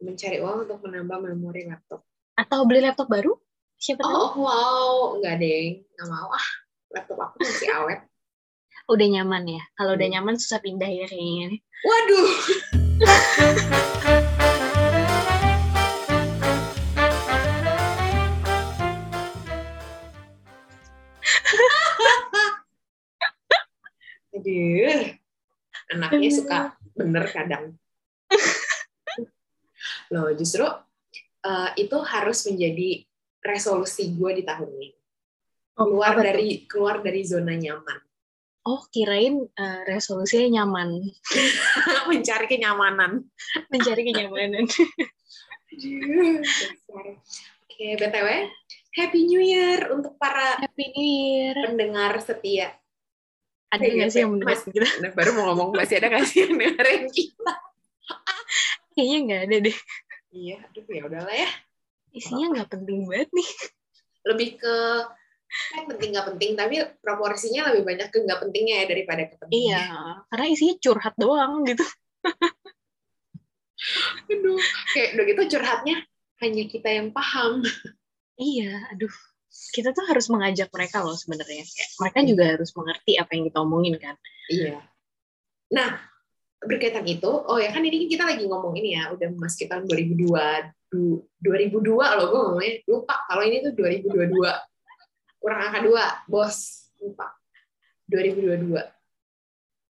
mencari uang untuk menambah memori laptop. Atau beli laptop baru? Siapa tahu? Oh, wow, enggak deh, nggak mau ah. Laptop aku masih awet. Udah nyaman ya. Kalau udah Hmm. nyaman susah pindah ya kayaknya. Waduh. Aduh. Anaknya suka bener kadang. Loh, justru eh, itu harus menjadi resolusi gue di tahun ini. Oh, Keluar tuh? dari keluar dari zona nyaman. Oh, kirain eh, resolusinya nyaman. Mencari kenyamanan. Mencari kenyamanan. Oke, BTW, Happy New Year untuk para Happy New Year. pendengar setia. Ada nggak sih yang mendengar kita? Nah, baru mau ngomong masih ada nggak sih yang dengerin kita? Kayaknya nggak ada deh. Iya, aduh ya udahlah ya. Isinya nggak penting banget nih. Lebih ke kan penting nggak penting, tapi proporsinya lebih banyak ke nggak pentingnya ya daripada ke pentingnya. Iya, karena isinya curhat doang gitu. Aduh, kayak udah gitu curhatnya hanya kita yang paham. Iya, aduh. Kita tuh harus mengajak mereka loh sebenarnya. Mereka juga harus mengerti apa yang kita omongin kan. Iya. Nah, berkaitan itu, oh ya kan ini kita lagi ngomong ini ya, udah memasuki tahun 2002, du- 2002 loh gue ngomongnya, lupa kalau ini tuh 2022. Kurang angka dua, bos, lupa. 2022.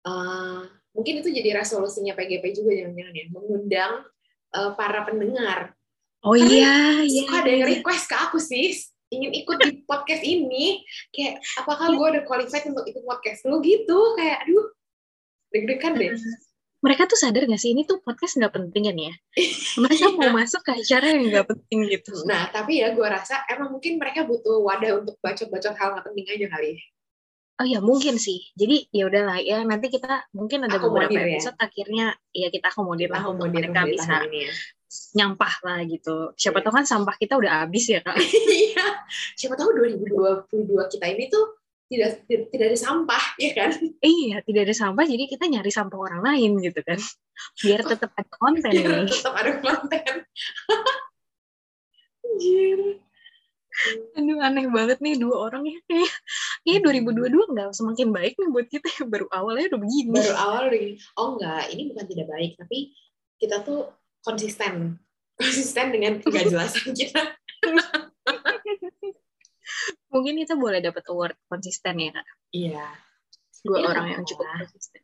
Eh, mungkin itu jadi resolusinya PGP juga jangan-jangan ya, mengundang eh, para pendengar. Oh Karena iya, iya. Suka ada yang request ke aku sih, ingin ikut di podcast ini, kayak apakah gue udah qualified untuk ikut podcast lu gitu, kayak aduh, deg-degan deh. Mereka tuh sadar gak sih ini tuh podcast nggak penting kan ya? Mereka mau masuk ke acara yang nggak penting gitu. Nah, tapi ya gue rasa emang mungkin mereka butuh wadah untuk bacot-bacot hal nggak penting aja kali. Oh ya mungkin sih. Jadi ya udahlah ya nanti kita mungkin ada beberapa Akomodir ya. episode akhirnya ya kita akomodir lah untuk mereka bisa ini ya. nyampah lah gitu. Siapa tahu kan sampah kita udah habis ya kak. Iya. Siapa tahu 2022 kita ini tuh tidak tidak ada sampah, ya kan? iya tidak ada sampah jadi kita nyari sampah orang lain gitu kan. Biar tetap ada konten Biar nih. tetap ada konten. Anjir. Aduh aneh banget nih dua orang ya. Kayak, kayak 2022 nggak semakin baik nih buat kita ya. Baru awalnya udah begini. Baru awal oh enggak, ini bukan tidak baik, tapi kita tuh konsisten. Konsisten dengan kejelasan kita. Mungkin kita boleh dapat award konsisten ya kak. Iya. Dua Iya, orang yang cukup konsisten.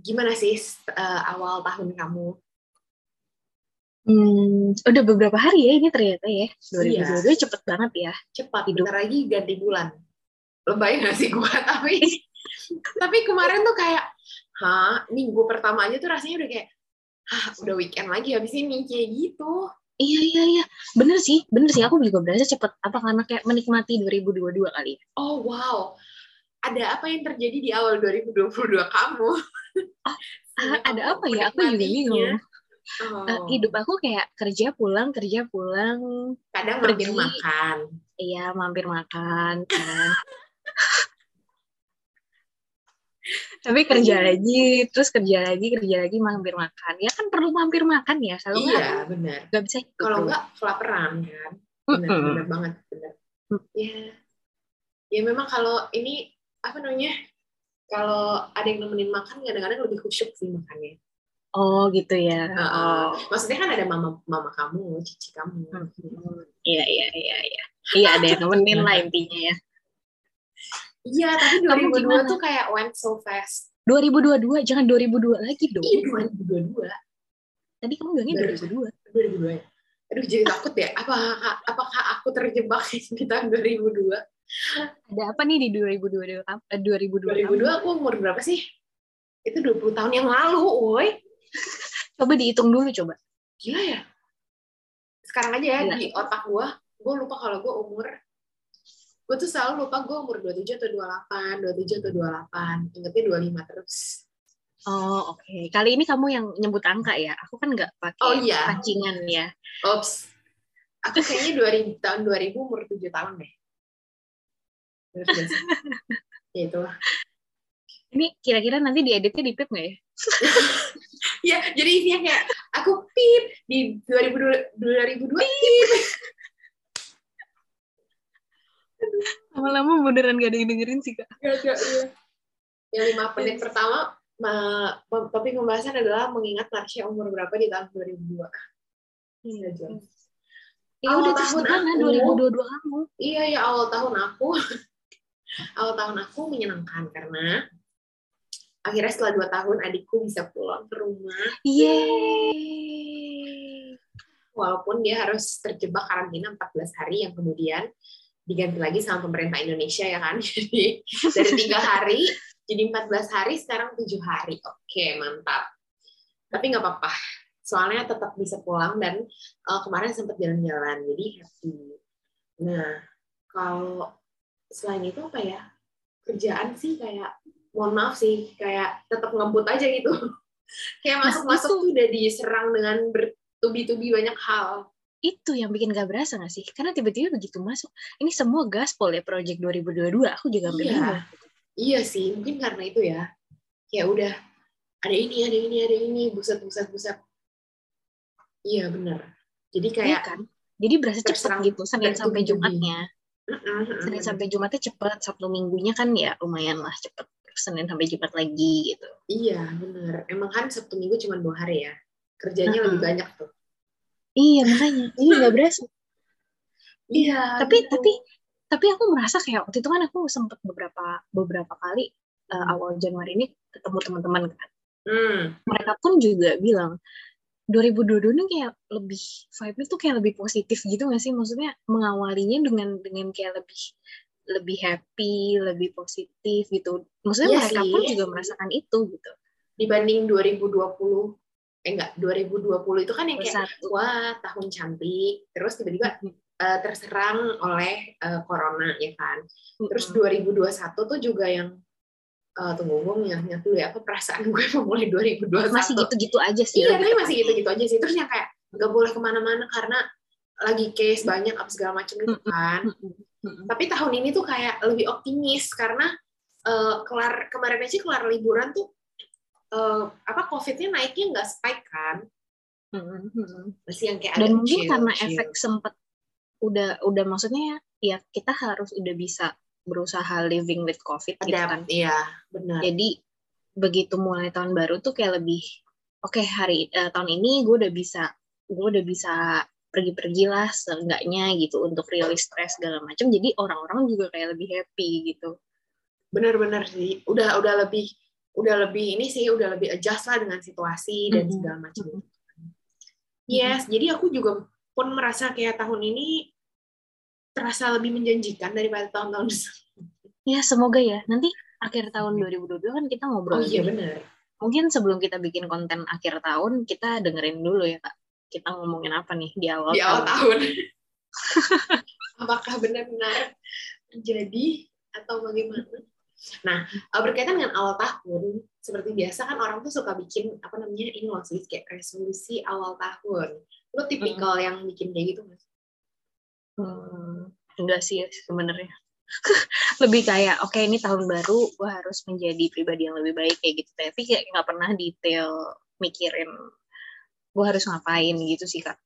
Gimana sih eh, awal tahun kamu? Hmm, udah beberapa hari ya ini ternyata ya. Iya. 2022 cepet banget ya. cepat Hidup. bentar lagi ganti bulan lebay gak sih gua tapi tapi kemarin tuh kayak hah minggu pertama aja tuh rasanya udah kayak hah udah weekend lagi habis ini kayak gitu Iya iya iya, bener sih, bener sih. Aku juga berasa cepet. Apa karena kayak menikmati 2022 kali? oh wow ada apa yang terjadi di awal 2022 kamu Ah, Sehingga ada kamu apa ya? Aku juga bingung. Oh, Eh, hidup aku kayak kerja pulang, kerja pulang. kadang mampir pergi. makan Iya, mampir makan. kan. Tapi kerja lagi, terus kerja lagi, kerja lagi, mampir makan. Ya kan perlu mampir makan ya. Nggak, iya benar nggak bisa hidup. kalau enggak kelaparan kan benar Mm-mm. benar banget benar Mm. ya ya memang kalau ini apa namanya kalau ada yang nemenin makan kadang-kadang lebih khusyuk sih makannya Oh gitu ya. Heeh. Oh. maksudnya kan ada mama mama kamu cici kamu Hmm, Iya, iya, iya, iya. Iya, ada yang nemenin lah intinya ya. Iya tapi Kamu 2002 gimana? tuh kayak went so fast 2022, jangan 2002 lagi dong. iya 2022 Tadi kamu bilangnya 2002. 2002 ya aduh jadi takut ya apa apakah aku terjebak di tahun 2002 Ada apa nih di 2022? kam- eh, 2002? 2002 aku umur berapa sih itu 20 tahun yang lalu woi Coba dihitung dulu coba. gila ya sekarang aja ya Gila. di otak gue gue lupa kalau gue umur gue tuh selalu lupa gue umur 27 atau 28 27 atau 28 ingetnya 25 terus Oh, oke. Kali ini kamu yang nyebut angka ya. Aku kan nggak pakai Oh, iya. pancingan ya. Ops. Aku kayaknya 2000, tahun 2000 umur 7 tahun deh. Ya itu lah. Ini kira-kira nanti dieditnya di pip nggak ya? Ya, jadi isinya kayak aku pip, di 2002 2002 Lama-lama beneran gak ada yang dengerin sih, Kak. Gak ada, iya. Yang lima menit pertama, ma- topik pembahasan adalah mengingat Marsha umur berapa di tahun 2002. Iya, jelas. Ya Awal udah tahun aku- 2022 kamu? Iya, ya awal tahun aku, awal tahun aku menyenangkan karena akhirnya setelah dua tahun adikku bisa pulang ke rumah Yeay. walaupun dia harus terjebak karantina 14 hari yang kemudian diganti lagi sama pemerintah Indonesia ya kan? Jadi dari tiga hari jadi 14 hari sekarang tujuh hari. Oke mantap. Tapi nggak apa-apa. Soalnya tetap bisa pulang dan eh, kemarin sempat jalan-jalan jadi happy. Nah kalau selain itu apa ya? Kerjaan sih kayak mohon maaf sih kayak tetap ngebut aja gitu. Kayak masuk-masuk tuh udah diserang dengan bertubi-tubi banyak hal Itu yang bikin gak berasa gak sih? Karena tiba-tiba begitu masuk, ini semua gaspol ya Project 2022, aku juga hampir Iya. Iya sih, mungkin karena itu ya. Ya udah, ada ini, ada ini, ada ini, buset, buset, buset. Iya bener. Jadi Iya kayak kan? Jadi berasa cepet gitu, Senin sampai. Jumatnya. Senin sampai Jumatnya cepet, Sabtu Minggunya kan ya lumayan lah cepet. Senin sampai Jumat lagi gitu. Iya bener. Emang kan Sabtu Minggu cuma dua hari ya. Kerjanya lebih Mm-mm. banyak tuh. Iya makanya, ini gak berasa. Iya. tapi gitu. tapi tapi aku merasa kayak waktu itu kan aku sempet beberapa beberapa kali uh, awal Januari ini ketemu teman-teman kan Hmm, mereka pun juga bilang 2022 ini kayak lebih vibe-nya tuh kayak lebih positif gitu gak sih maksudnya mengawalinya dengan dengan kayak lebih lebih happy lebih positif gitu maksudnya Iya mereka sih. pun juga merasakan itu gitu dibanding 2020, eh enggak, 2020 itu kan yang kayak wah tahun cantik, terus tiba-tiba eh, terserang oleh eh, corona ya kan. Terus 2021 tuh juga yang eh, tunggu gue ingat dulu ya apa perasaan gue memulai 2021. masih gitu-gitu aja sih Iya, tapi masih gitu-gitu aja sih. Terus yang kayak nggak boleh ke mana-mana karena lagi case banyak apa segala macam itu Mm-mm. kan. Tapi tahun ini tuh kayak lebih optimis karena eh, kelar kemarin aja kelar liburan tuh eh, apa COVID-nya naiknya nggak spike kan. Mm-mm. Masih yang kayak dan mungkin chill, karena chill. efek sempet udah udah maksudnya ya kita harus udah bisa berusaha living with covid gitu kan Adapt, iya benar. jadi begitu mulai tahun baru tuh kayak lebih oke hari eh, tahun ini gue udah bisa gue udah bisa pergi-pergi lah seenggaknya gitu untuk rilis stres segala macam jadi orang-orang juga kayak lebih happy gitu Benar-benar sih. Udah udah lebih udah lebih ini sih udah lebih adjust lah dengan situasi dan Mm-mm. segala macam. Mm-mm. Yes, jadi aku juga pun merasa kayak tahun ini terasa lebih menjanjikan daripada tahun-tahun sebelumnya. ya semoga ya nanti akhir tahun 2022 kan kita Oh ngobrol iya lagi. benar. mungkin sebelum kita bikin konten akhir tahun kita dengerin dulu ya kak kita ngomongin apa nih di awal Di awal tahun tahun. Apakah benar-benar terjadi atau bagaimana? Nah, eh, berkaitan dengan awal tahun, seperti biasa kan orang tuh suka bikin apa namanya ini loh sih kayak resolusi awal tahun. Lo tipikal yang bikin kayak gitu nggak sih? Hmm, enggak sih sebenarnya. lebih kayak oke ini tahun baru gue harus menjadi pribadi yang lebih baik kayak gitu tapi kayak nggak pernah detail mikirin gue harus ngapain gitu sih kak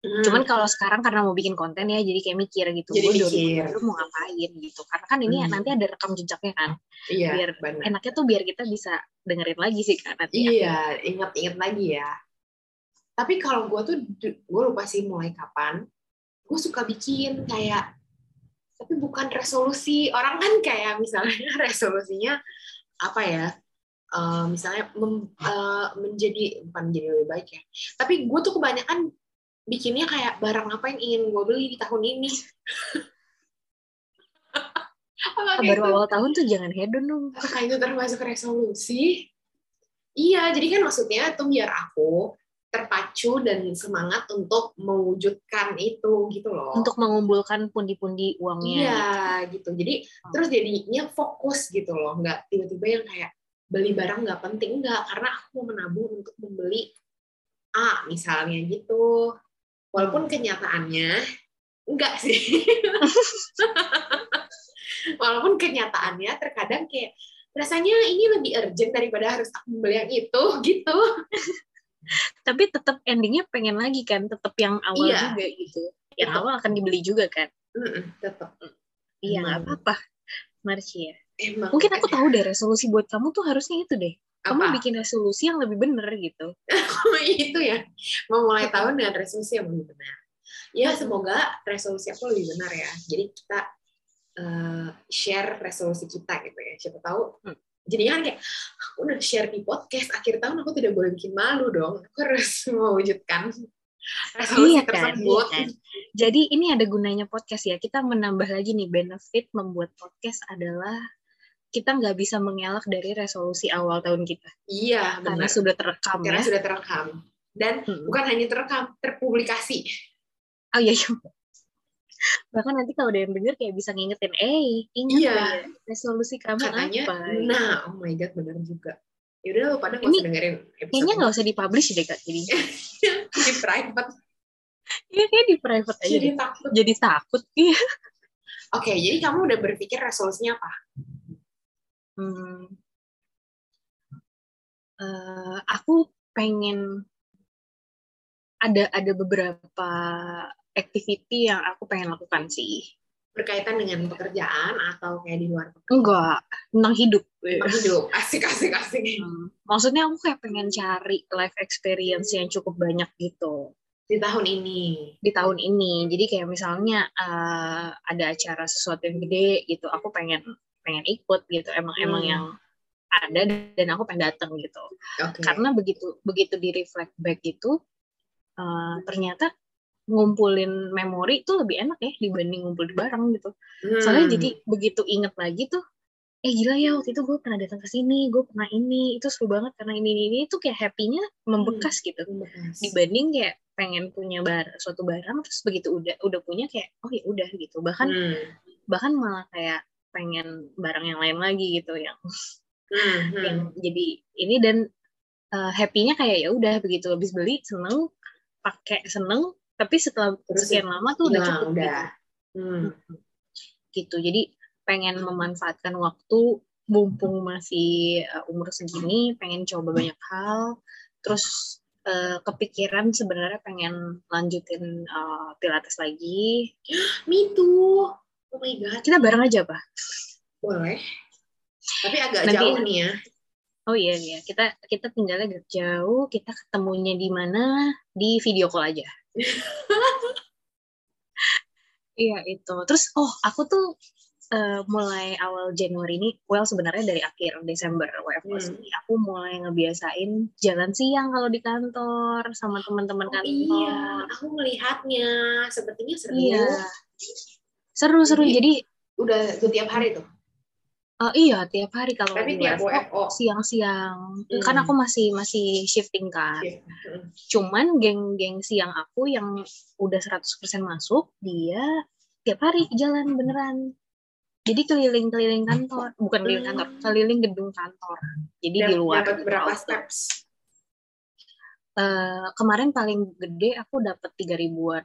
Hmm. cuman kalau sekarang karena mau bikin konten ya jadi kayak mikir gitu Jadi gue mikir. baru mau ngapain gitu karena kan ini Hmm. nanti ada rekam jejaknya kan iya, biar benar. enaknya tuh biar kita bisa dengerin lagi sih kan nanti Iya, ingat-ingat lagi ya. Tapi kalau gue tuh, gue lupa sih mulai kapan. Gue suka bikin kayak, tapi bukan resolusi. Orang kan kayak misalnya resolusinya apa ya? eh, misalnya mem- eh, menjadi bukan menjadi lebih baik ya. Tapi gue tuh kebanyakan bikinnya kayak barang apa yang ingin gue beli di tahun ini. Baru itu- awal tahun tuh jangan hedon dong apakah itu termasuk resolusi? Iya, jadi kan maksudnya itu biar aku terpacu dan semangat untuk mewujudkan itu gitu loh. untuk mengumpulkan pundi-pundi uangnya iya gitu. Jadi Hmm. terus jadinya fokus gitu loh, nggak tiba-tiba yang kayak beli barang nggak penting enggak karena aku mau menabung untuk membeli A misalnya gitu. Walaupun Hmm. kenyataannya enggak sih. Walaupun kenyataannya terkadang kayak rasanya ini lebih urgent daripada harus aku membeli yang itu gitu. Tapi tetap endingnya pengen lagi kan, tetap yang awal Iya. juga gitu. Yang Tetep. awal akan dibeli juga kan. Tetap Iya nggak apa-apa. Marci ya. emang Mungkin aku tahu deh resolusi buat kamu tuh harusnya itu deh. Kamu apa? bikin resolusi yang lebih bener gitu. itu ya. Memulai tahun dengan resolusi yang lebih benar. Ya semoga resolusi aku lebih benar ya. Jadi kita eh, share resolusi kita gitu ya. Siapa tahu Hmm. jadinya kan kayak aku udah share di podcast akhir tahun aku tidak boleh bikin malu dong. Aku harus mewujudkan resolusi Iya kan, tersebut. Iya kan. Jadi ini ada gunanya podcast ya. Kita menambah lagi nih benefit membuat podcast adalah kita nggak bisa mengelak dari resolusi awal tahun kita iya karena benar sudah terekam karena ya. sudah terekam dan Hmm. bukan hanya terekam terpublikasi Oh iya, iya. Bahkan nanti kalau ada yang denger kayak bisa ngingetin, eh ingat Iya. ya, resolusi kamu katanya apa? nah oh my god benar juga yaudah lo pada nggak usah dengerin episode Kayaknya nggak usah dipublish deh kak, jadi di private iya kayak di private aja jadi deh. takut Jadi takut. Iya. oke jadi kamu udah berpikir resolusinya apa Hmm. Eh, aku pengen ada ada beberapa activity yang aku pengen lakukan sih. berkaitan dengan pekerjaan atau kayak di luar pekerjaan Enggak, tentang hidup. Tentang hidup asik asik asik Hmm. Maksudnya aku kayak pengen cari life experience yang cukup banyak gitu. di tahun ini di tahun ini. Jadi kayak misalnya eh, ada acara sesuatu yang gede gitu, aku pengen pengen ikut gitu. Emang emang Hmm. yang ada dan aku pengen datang gitu. oke Karena begitu begitu di reflect back gitu, eh, ternyata ngumpulin memori itu lebih enak ya dibanding ngumpul di bareng gitu. Hmm. Soalnya jadi begitu inget lagi tuh, eh gila ya waktu itu gue pernah datang ke sini, gue pernah ini, itu seru banget karena ini ini, ini itu kayak happy-nya membekas gitu Membekas. dibanding kayak pengen punya bar suatu barang terus begitu udah udah punya kayak oh ya udah gitu bahkan Hmm. bahkan malah kayak pengen barang yang lain lagi gitu yang Hmm, hmm. yang jadi ini dan uh, happy-nya kayak ya udah begitu habis beli seneng pakai seneng tapi setelah Terus sekian lama tuh udah cukup udah. gitu. Hmm. gitu jadi pengen memanfaatkan waktu mumpung masih uh, umur segini pengen coba banyak hal terus uh, kepikiran sebenarnya pengen lanjutin uh, pilates lagi Me too. Oh my god. kita bareng aja pak Boleh. Tapi agak Nanti- jauh nih ya. oh iya iya kita kita tinggalnya agak jauh kita ketemunya di mana di video call aja iya itu terus oh aku tuh uh, mulai awal Januari ini well sebenarnya dari akhir Desember WFH Hmm. ini aku mulai ngebiasain jalan siang kalau di kantor sama teman-teman Oh, kantor iya, aku melihatnya. Sepertinya seru. Iya. Seru seru Jadi- jadi Udah setiap hari tuh. uh, iya tiap hari kalau Tapi di tiap WFH WFO. siang-siang Hmm. kan aku masih masih shifting kan Iya. Hmm. cuman geng-geng siang aku yang udah 100% masuk dia tiap hari jalan beneran jadi keliling-keliling kantor bukan keliling kantor Hmm. keliling gedung kantor jadi di Dap- luar Dapat gitu, berapa steps? Eh, kemarin paling gede aku dapat tiga ribuan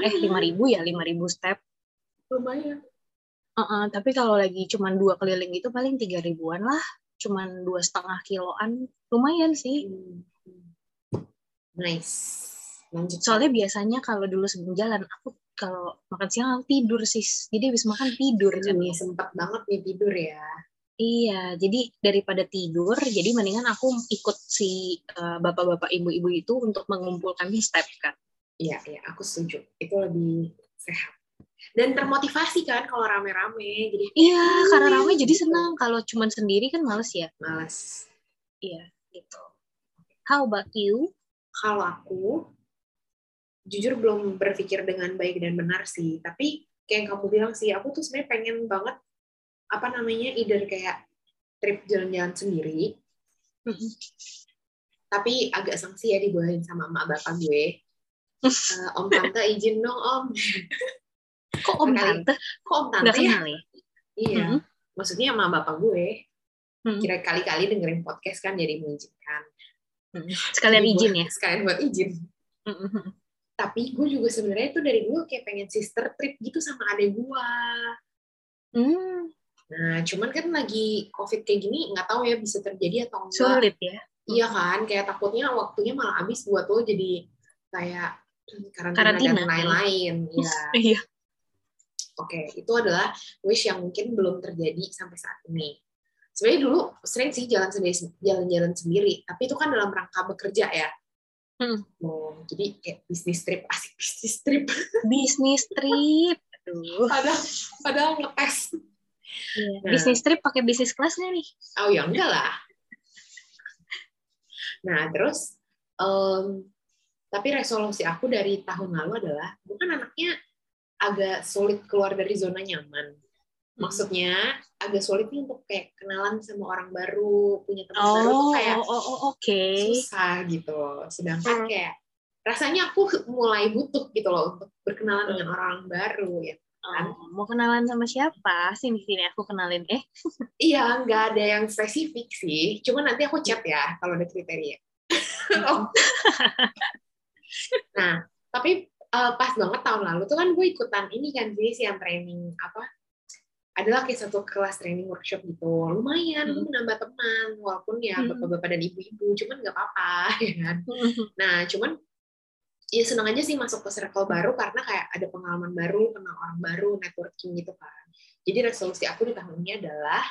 eh lima ribu ya lima ribu step Lumayan. Heeh, tapi kalau lagi cuman dua keliling itu paling tiga ribuan lah cuman dua setengah kiloan lumayan sih Hmm. Nice. Lanjut. soalnya biasanya kalau dulu sebelum jalan aku kalau makan siang aku tidur sih jadi habis makan tidur kan Ini sempat banget nih tidur ya. iya jadi daripada tidur jadi mendingan aku ikut si eh, bapak-bapak ibu-ibu itu untuk mengumpulkan step kan Iya, iya, aku setuju. Itu lebih sehat. Dan termotivasi kan kalau rame-rame. Jadi iya karena "Wih," ramai jadi gitu. senang kalau cuman sendiri kan males ya Males. iya gitu how about you Kalau aku jujur belum berpikir dengan baik dan benar sih. Tapi kayak yang kamu bilang sih, aku tuh sebenarnya pengen banget apa namanya either kayak trip jalan-jalan sendiri, tapi agak sanksi ya dibolehin sama emak bapak gue. Eh, om tante izin dong om. kok om tante Kok om tante ya? kenal ya Iya. Mhm. Maksudnya sama bapak gue. Mhm. Kira kali-kali dengerin podcast kan jadi mengizinkan. Mhm. sekalian izin ya Sekalian buat izin. Mhm. Tapi gue juga sebenarnya itu dari dulu kayak pengen sister trip gitu sama adek gue. Hmm, Nah, cuman kan lagi covid kayak gini nggak tahu ya bisa terjadi atau enggak. sulit ya Iya kan, kayak takutnya waktunya malah habis buat lo jadi kayak karantina, Karantina. dan lain-lain. Iya. Iya. Oke, itu adalah wish yang mungkin belum terjadi sampai saat ini. Sebenarnya dulu sering sih jalan sendiri, jalan-jalan sendiri, tapi itu kan dalam rangka bekerja ya. Hmm. Oh, jadi kayak bisnis trip, asik bisnis trip. Bisnis trip. Aduh. padahal, padahal ngetes. Iya. Nah. Bisnis trip pakai bisnis kelas nggak nih? Oh ya enggak lah. Nah terus, em, tapi resolusi aku dari tahun lalu adalah, bukan anaknya agak sulit keluar dari zona nyaman. Maksudnya agak sulit nih untuk kayak kenalan sama orang baru, punya teman baru tuh Oh, kayak oh, oh, oke. susah gitu. Sedangkan Hmm. kayak rasanya aku mulai butuh gitu loh untuk berkenalan dengan orang baru ya. kan? Oh, mau kenalan sama siapa? Sini sini aku kenalin. Eh, Iya, nggak ada yang spesifik sih. Cuma nanti aku chat ya kalau ada kriteria. Oh. nah, tapi eh, pas banget tahun lalu tuh kan gue ikutan ini kan sih yang training apa? Adalah kayak satu kelas training workshop gitu. Lumayan, Hmm. menambah teman walaupun ya Hmm. bapak-bapak dan ibu-ibu, cuman nggak apa-apa ya kan. Nah, cuman ya seneng aja sih masuk ke circle baru karena kayak ada pengalaman baru, kenal orang baru, networking gitu kan. Jadi resolusi aku di tahun ini adalah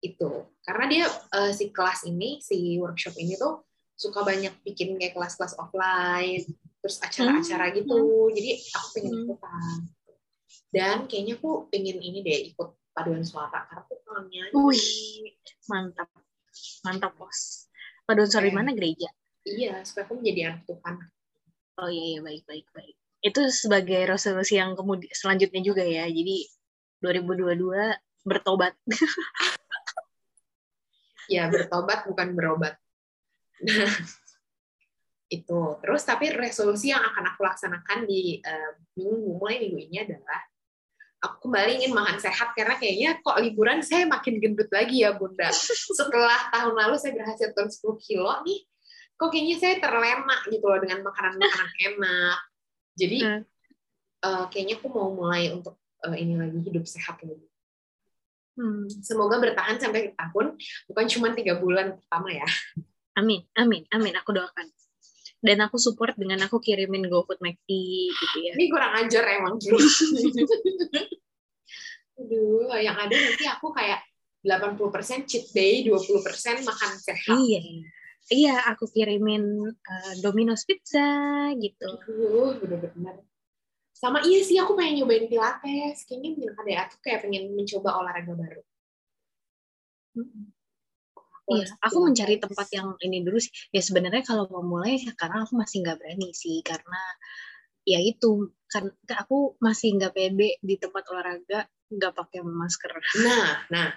itu. Karena dia eh, si kelas ini, si workshop ini tuh suka banyak bikin kayak kelas-kelas offline, terus acara-acara gitu. Jadi aku pengen Hmm. ikutan. Dan kayaknya aku pengen ini deh ikut paduan suara karena aku pengen nyanyi. Wih. mantap, mantap bos. Paduan suara di Keren. mana gereja? Iya, supaya aku menjadi anak Tuhan. Oh iya, iya baik baik baik. Itu sebagai resolusi yang kemudian selanjutnya juga ya. Jadi 2022 bertobat. ya bertobat bukan berobat. Itu. Terus tapi resolusi yang akan aku laksanakan di eh, minggu mulai minggu ini adalah aku kembali ingin makan sehat karena kayaknya kok liburan saya makin gendut lagi ya bunda. Setelah tahun lalu saya berhasil turun 10 kilo nih, kok kayaknya saya terlena gitu loh dengan makanan-makanan enak. Jadi Hmm. eh, kayaknya aku mau mulai untuk eh, ini lagi hidup sehat lagi. Hmm. Semoga bertahan sampai tahun, bukan cuma tiga bulan pertama ya. Amin, amin, amin. Aku doakan. Dan aku support dengan aku kirimin GoFood McD gitu ya. Ini kurang ajar emang. Aduh, yang ada nanti aku kayak 80% cheat day, 20% makan sehat. Iya. Iya, aku kirimin uh, Domino's Pizza gitu. Aduh, bener-bener. Sama iya sih, aku pengen nyobain pilates. Kayaknya bilang ada aku kayak pengen mencoba olahraga baru. Iya, aku mencari tempat yang ini dulu sih. Ya sebenarnya kalau mau mulai sekarang aku masih nggak berani sih karena ya itu kan aku masih nggak pede di tempat olahraga nggak pakai masker. Nah, nah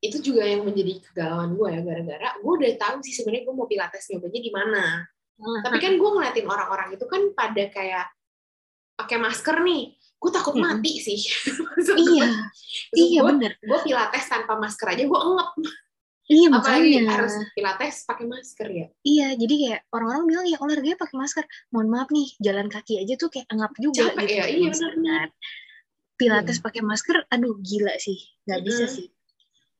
itu juga yang menjadi kegalauan gue ya gara-gara gue udah tahu sih sebenarnya gue mau pilates nyobanya di mana. Tapi kan gue ngeliatin orang-orang itu kan pada kayak pakai masker nih, gue takut Mm-mm. mati sih. iya, iya gue, bener. gue pilates tanpa masker aja gue engep. Iya Apalagi makanya. harus pilates pakai masker ya. Iya, jadi kayak orang-orang bilang ya olahraganya pakai masker. Mohon maaf nih, jalan kaki aja tuh kayak engap juga Capek gitu. ya, iya benar-benar. kan. Pilates pakai masker, aduh gila sih, nggak bisa Mm-mm. sih.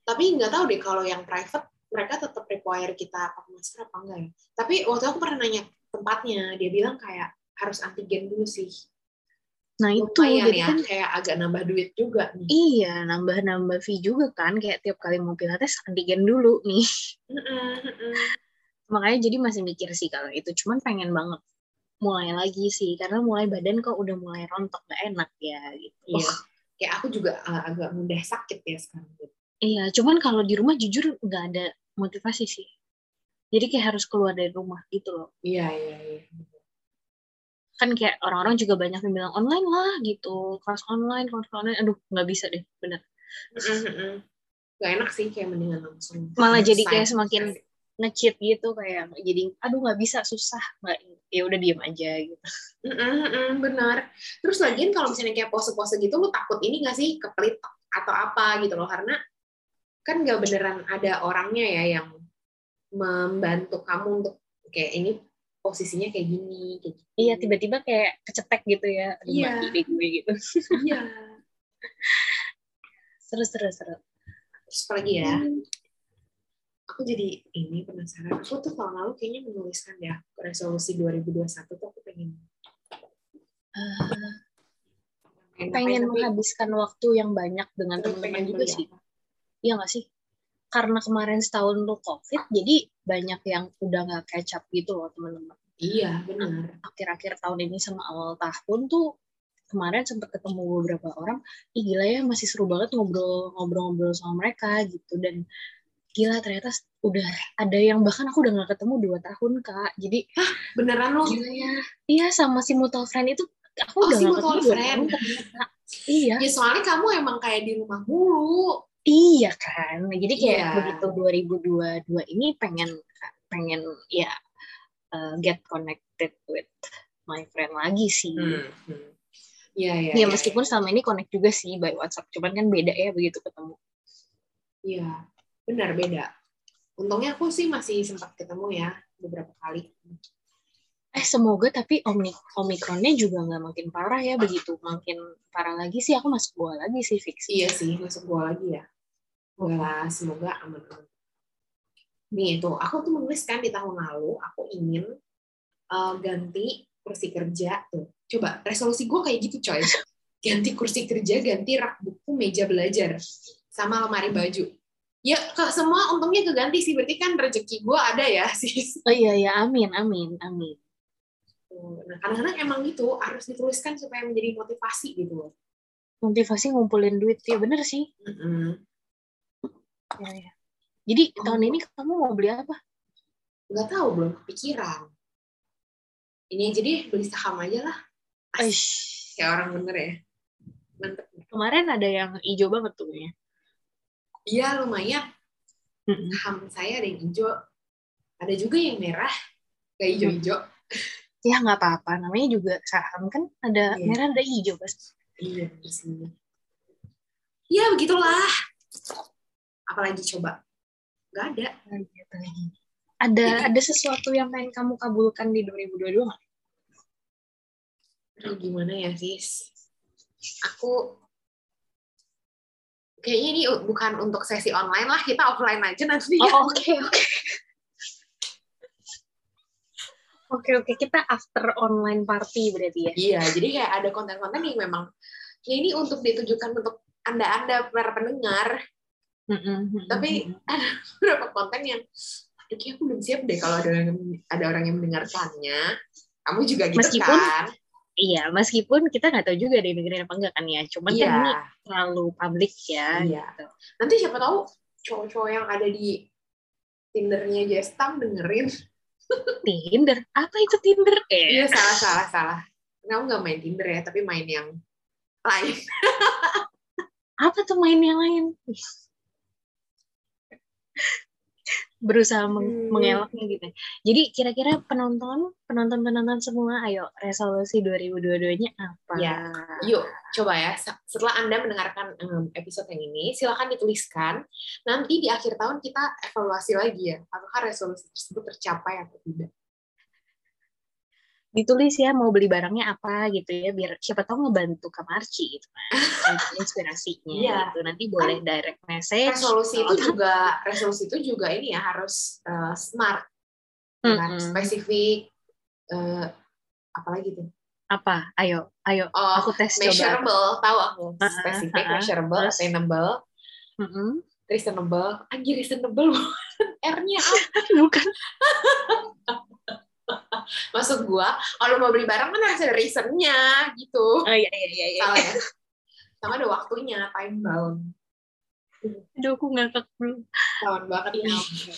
Tapi nggak tahu deh kalau yang private mereka tetap require kita pakai masker apa enggak ya. Tapi waktu aku pernah nanya tempatnya, dia bilang kayak harus antigen dulu sih. Nah itu Lumayan jadi ya, kan kayak agak nambah duit juga nih. iya nambah-nambah fee juga kan, kayak tiap kali mau pilates antigen dulu nih. Makanya jadi masih mikir sih kalau itu, cuman pengen banget mulai lagi sih, karena mulai badan kok udah mulai rontok gak enak ya gitu. Iya. Kayak aku juga uh, agak mudah sakit ya sekarang. Iya, cuman kalau di rumah jujur nggak ada motivasi sih. Jadi kayak harus keluar dari rumah gitu loh. Iya, iya, iya. Kan kayak orang-orang juga banyak yang bilang online lah gitu. Kelas online, kelas online. Aduh, nggak bisa deh, bener. Mm-mm, mm-mm. Gak enak sih kayak mendingan langsung. Malah jadi kayak semakin nge-cheat gitu kayak jadi aduh nggak bisa susah nggak ya udah diem aja gitu Mm-mm, mm-mm, benar. Terus lagian kalau misalnya kayak pose-pose gitu, lu takut ini gak sih kepelit atau apa gitu loh? Karena kan gak beneran ada orangnya ya yang membantu kamu untuk kayak ini posisinya kayak gini, kayak gitu. iya tiba-tiba kayak kecetek gitu ya Iya. deh gue gitu Iya. seru seru seru Terus apa lagi ya? aku jadi ini penasaran. Aku tuh tahun lalu kayaknya menuliskan ya resolusi 2021 tuh aku pengen Eh, pengen, pengen menghabiskan waktu yang banyak dengan teman-teman juga sih. Iya nggak sih? Karena kemarin setahun tuh COVID, jadi banyak yang udah nggak catch up gitu loh teman-teman. Iya, benar. Akhir-akhir tahun ini sama awal tahun tuh kemarin sempat ketemu beberapa orang, ih gila ya masih seru banget ngobrol-ngobrol sama mereka gitu dan gila ternyata udah ada yang bahkan aku udah nggak ketemu dua tahun kak jadi Beneran lo? gila ya iya sama si mutual friend itu aku Oh, udah si mutual ketemu friend. iya Ya soalnya kamu emang kayak di rumah mulu. Iya kan, jadi kayak Iya. begitu 2022 ini pengen pengen ya uh, get connected with my friend lagi sih. Hmm. hmm. Iya, iya. Ya iya, meskipun selama ini connect juga sih by WhatsApp, cuman kan beda ya begitu ketemu. Iya, benar beda. Untungnya aku sih masih sempat ketemu ya beberapa kali. Eh semoga tapi omni omikronnya juga nggak makin parah ya begitu makin parah lagi sih aku masuk gua lagi sih fix. Iya sih, masuk gua lagi ya. Enggak lah, semoga aman-aman. Nih itu, aku tuh menuliskan di tahun lalu, aku ingin eh, ganti kursi kerja tuh. Coba resolusi gua kayak gitu coy. Ganti kursi kerja, ganti rak buku, meja belajar, sama lemari baju. Ya, ke semua untungnya keganti sih. Berarti kan rezeki gua ada ya, sis. Oh iya ya amin amin amin. Nah, kadang-kadang emang gitu harus dituliskan supaya menjadi motivasi gitu loh. Motivasi ngumpulin duit ya bener sih. Mm-mm. Ya, ya. Jadi Oh. tahun ini kamu mau beli apa? Nggak tahu, belum kepikiran. Ini aja deh, beli saham aja lah. Aish. Kayak orang bener ya. Mantep. Kemarin ada yang hijau banget tuh ya. Iya, lumayan. Saham saya ada yang hijau. Ada juga yang merah. Gak hijau-hijau. Ya nggak apa-apa, namanya juga saham kan ada Iya. merah ada hijau pasti. Iya, sini. Iya, begitulah. Apalagi coba? Gak ada. Ada ada sesuatu yang pengen kamu kabulkan di 2022 nggak? Aduh, gimana ya, sis? Aku kayaknya ini bukan untuk sesi online lah, kita offline aja nanti. Oh oke oke. Oke oke kita after online party berarti ya. Iya, jadi kayak ada konten-konten yang memang ya ini untuk ditujukan untuk anda-anda para pendengar. Tapi ada beberapa konten yang "Aduh, kayaknya aku belum siap deh kalau ada orang ada orang yang mendengarkannya. Kamu juga gitu Meskipun- kan? iya meskipun kita nggak tahu juga deh dengerin apa enggak kan ya. Cuman Iya, kan ini terlalu publik ya. Iya. gitu. nanti siapa tahu cowok-cowok yang ada di Tindernya Jestam dengerin. Tinder apa itu Tinder? Eh Iya, salah, salah, salah. Kamu nggak main Tinder ya, tapi main yang lain. apa tuh main yang lain? Berusaha meng- Hmm. mengelaknya gitu. Jadi kira-kira penonton, penonton-penonton semua, ayo resolusi 2022-nya apa? Ya. Yuk, coba ya. se- Setelah Anda mendengarkan em, episode yang ini, silakan dituliskan. Nanti di akhir tahun kita evaluasi lagi ya, apakah resolusi tersebut tercapai atau tidak. Ditulis ya mau beli barangnya apa gitu ya, biar siapa tahu ngebantu Kak Marci gitu kan. Inspirasinya Iya. gitu. Nanti boleh direct message. Resolusi itu atau- juga, resolusi itu juga ini ya harus eh, smart, kan? Mm-mm. spesifik. eh, apalagi tuh? apa? Ayo, ayo Oh, aku tes coba. measurable, tahu aku. Uh-uh, Spesifik, uh-uh. measurable, Terus? attainable, Mm-mm. reasonable. Anjir, reasonable. R-nya apa? Bukan. Maksud gua, kalau mau beli barang kan harus ada reason-nya gitu. Oh iya iya iya. iya. Salah ya? Sama ada waktunya, time bound. Aduh, aku ngakak dulu. Tahun banget oke.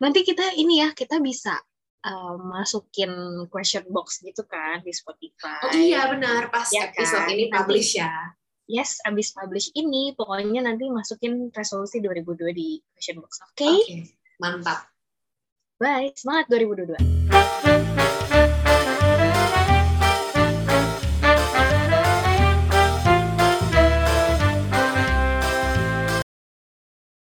Nanti kita ini ya, kita bisa uh, masukin question box gitu kan di Spotify. Oh iya benar, pas Ya episode kan? ini Nanti- publish ya. Yes, abis publish ini, pokoknya nanti masukin resolusi 2022 di question box. Oke, Oke, mantap. Bye, semangat 2022.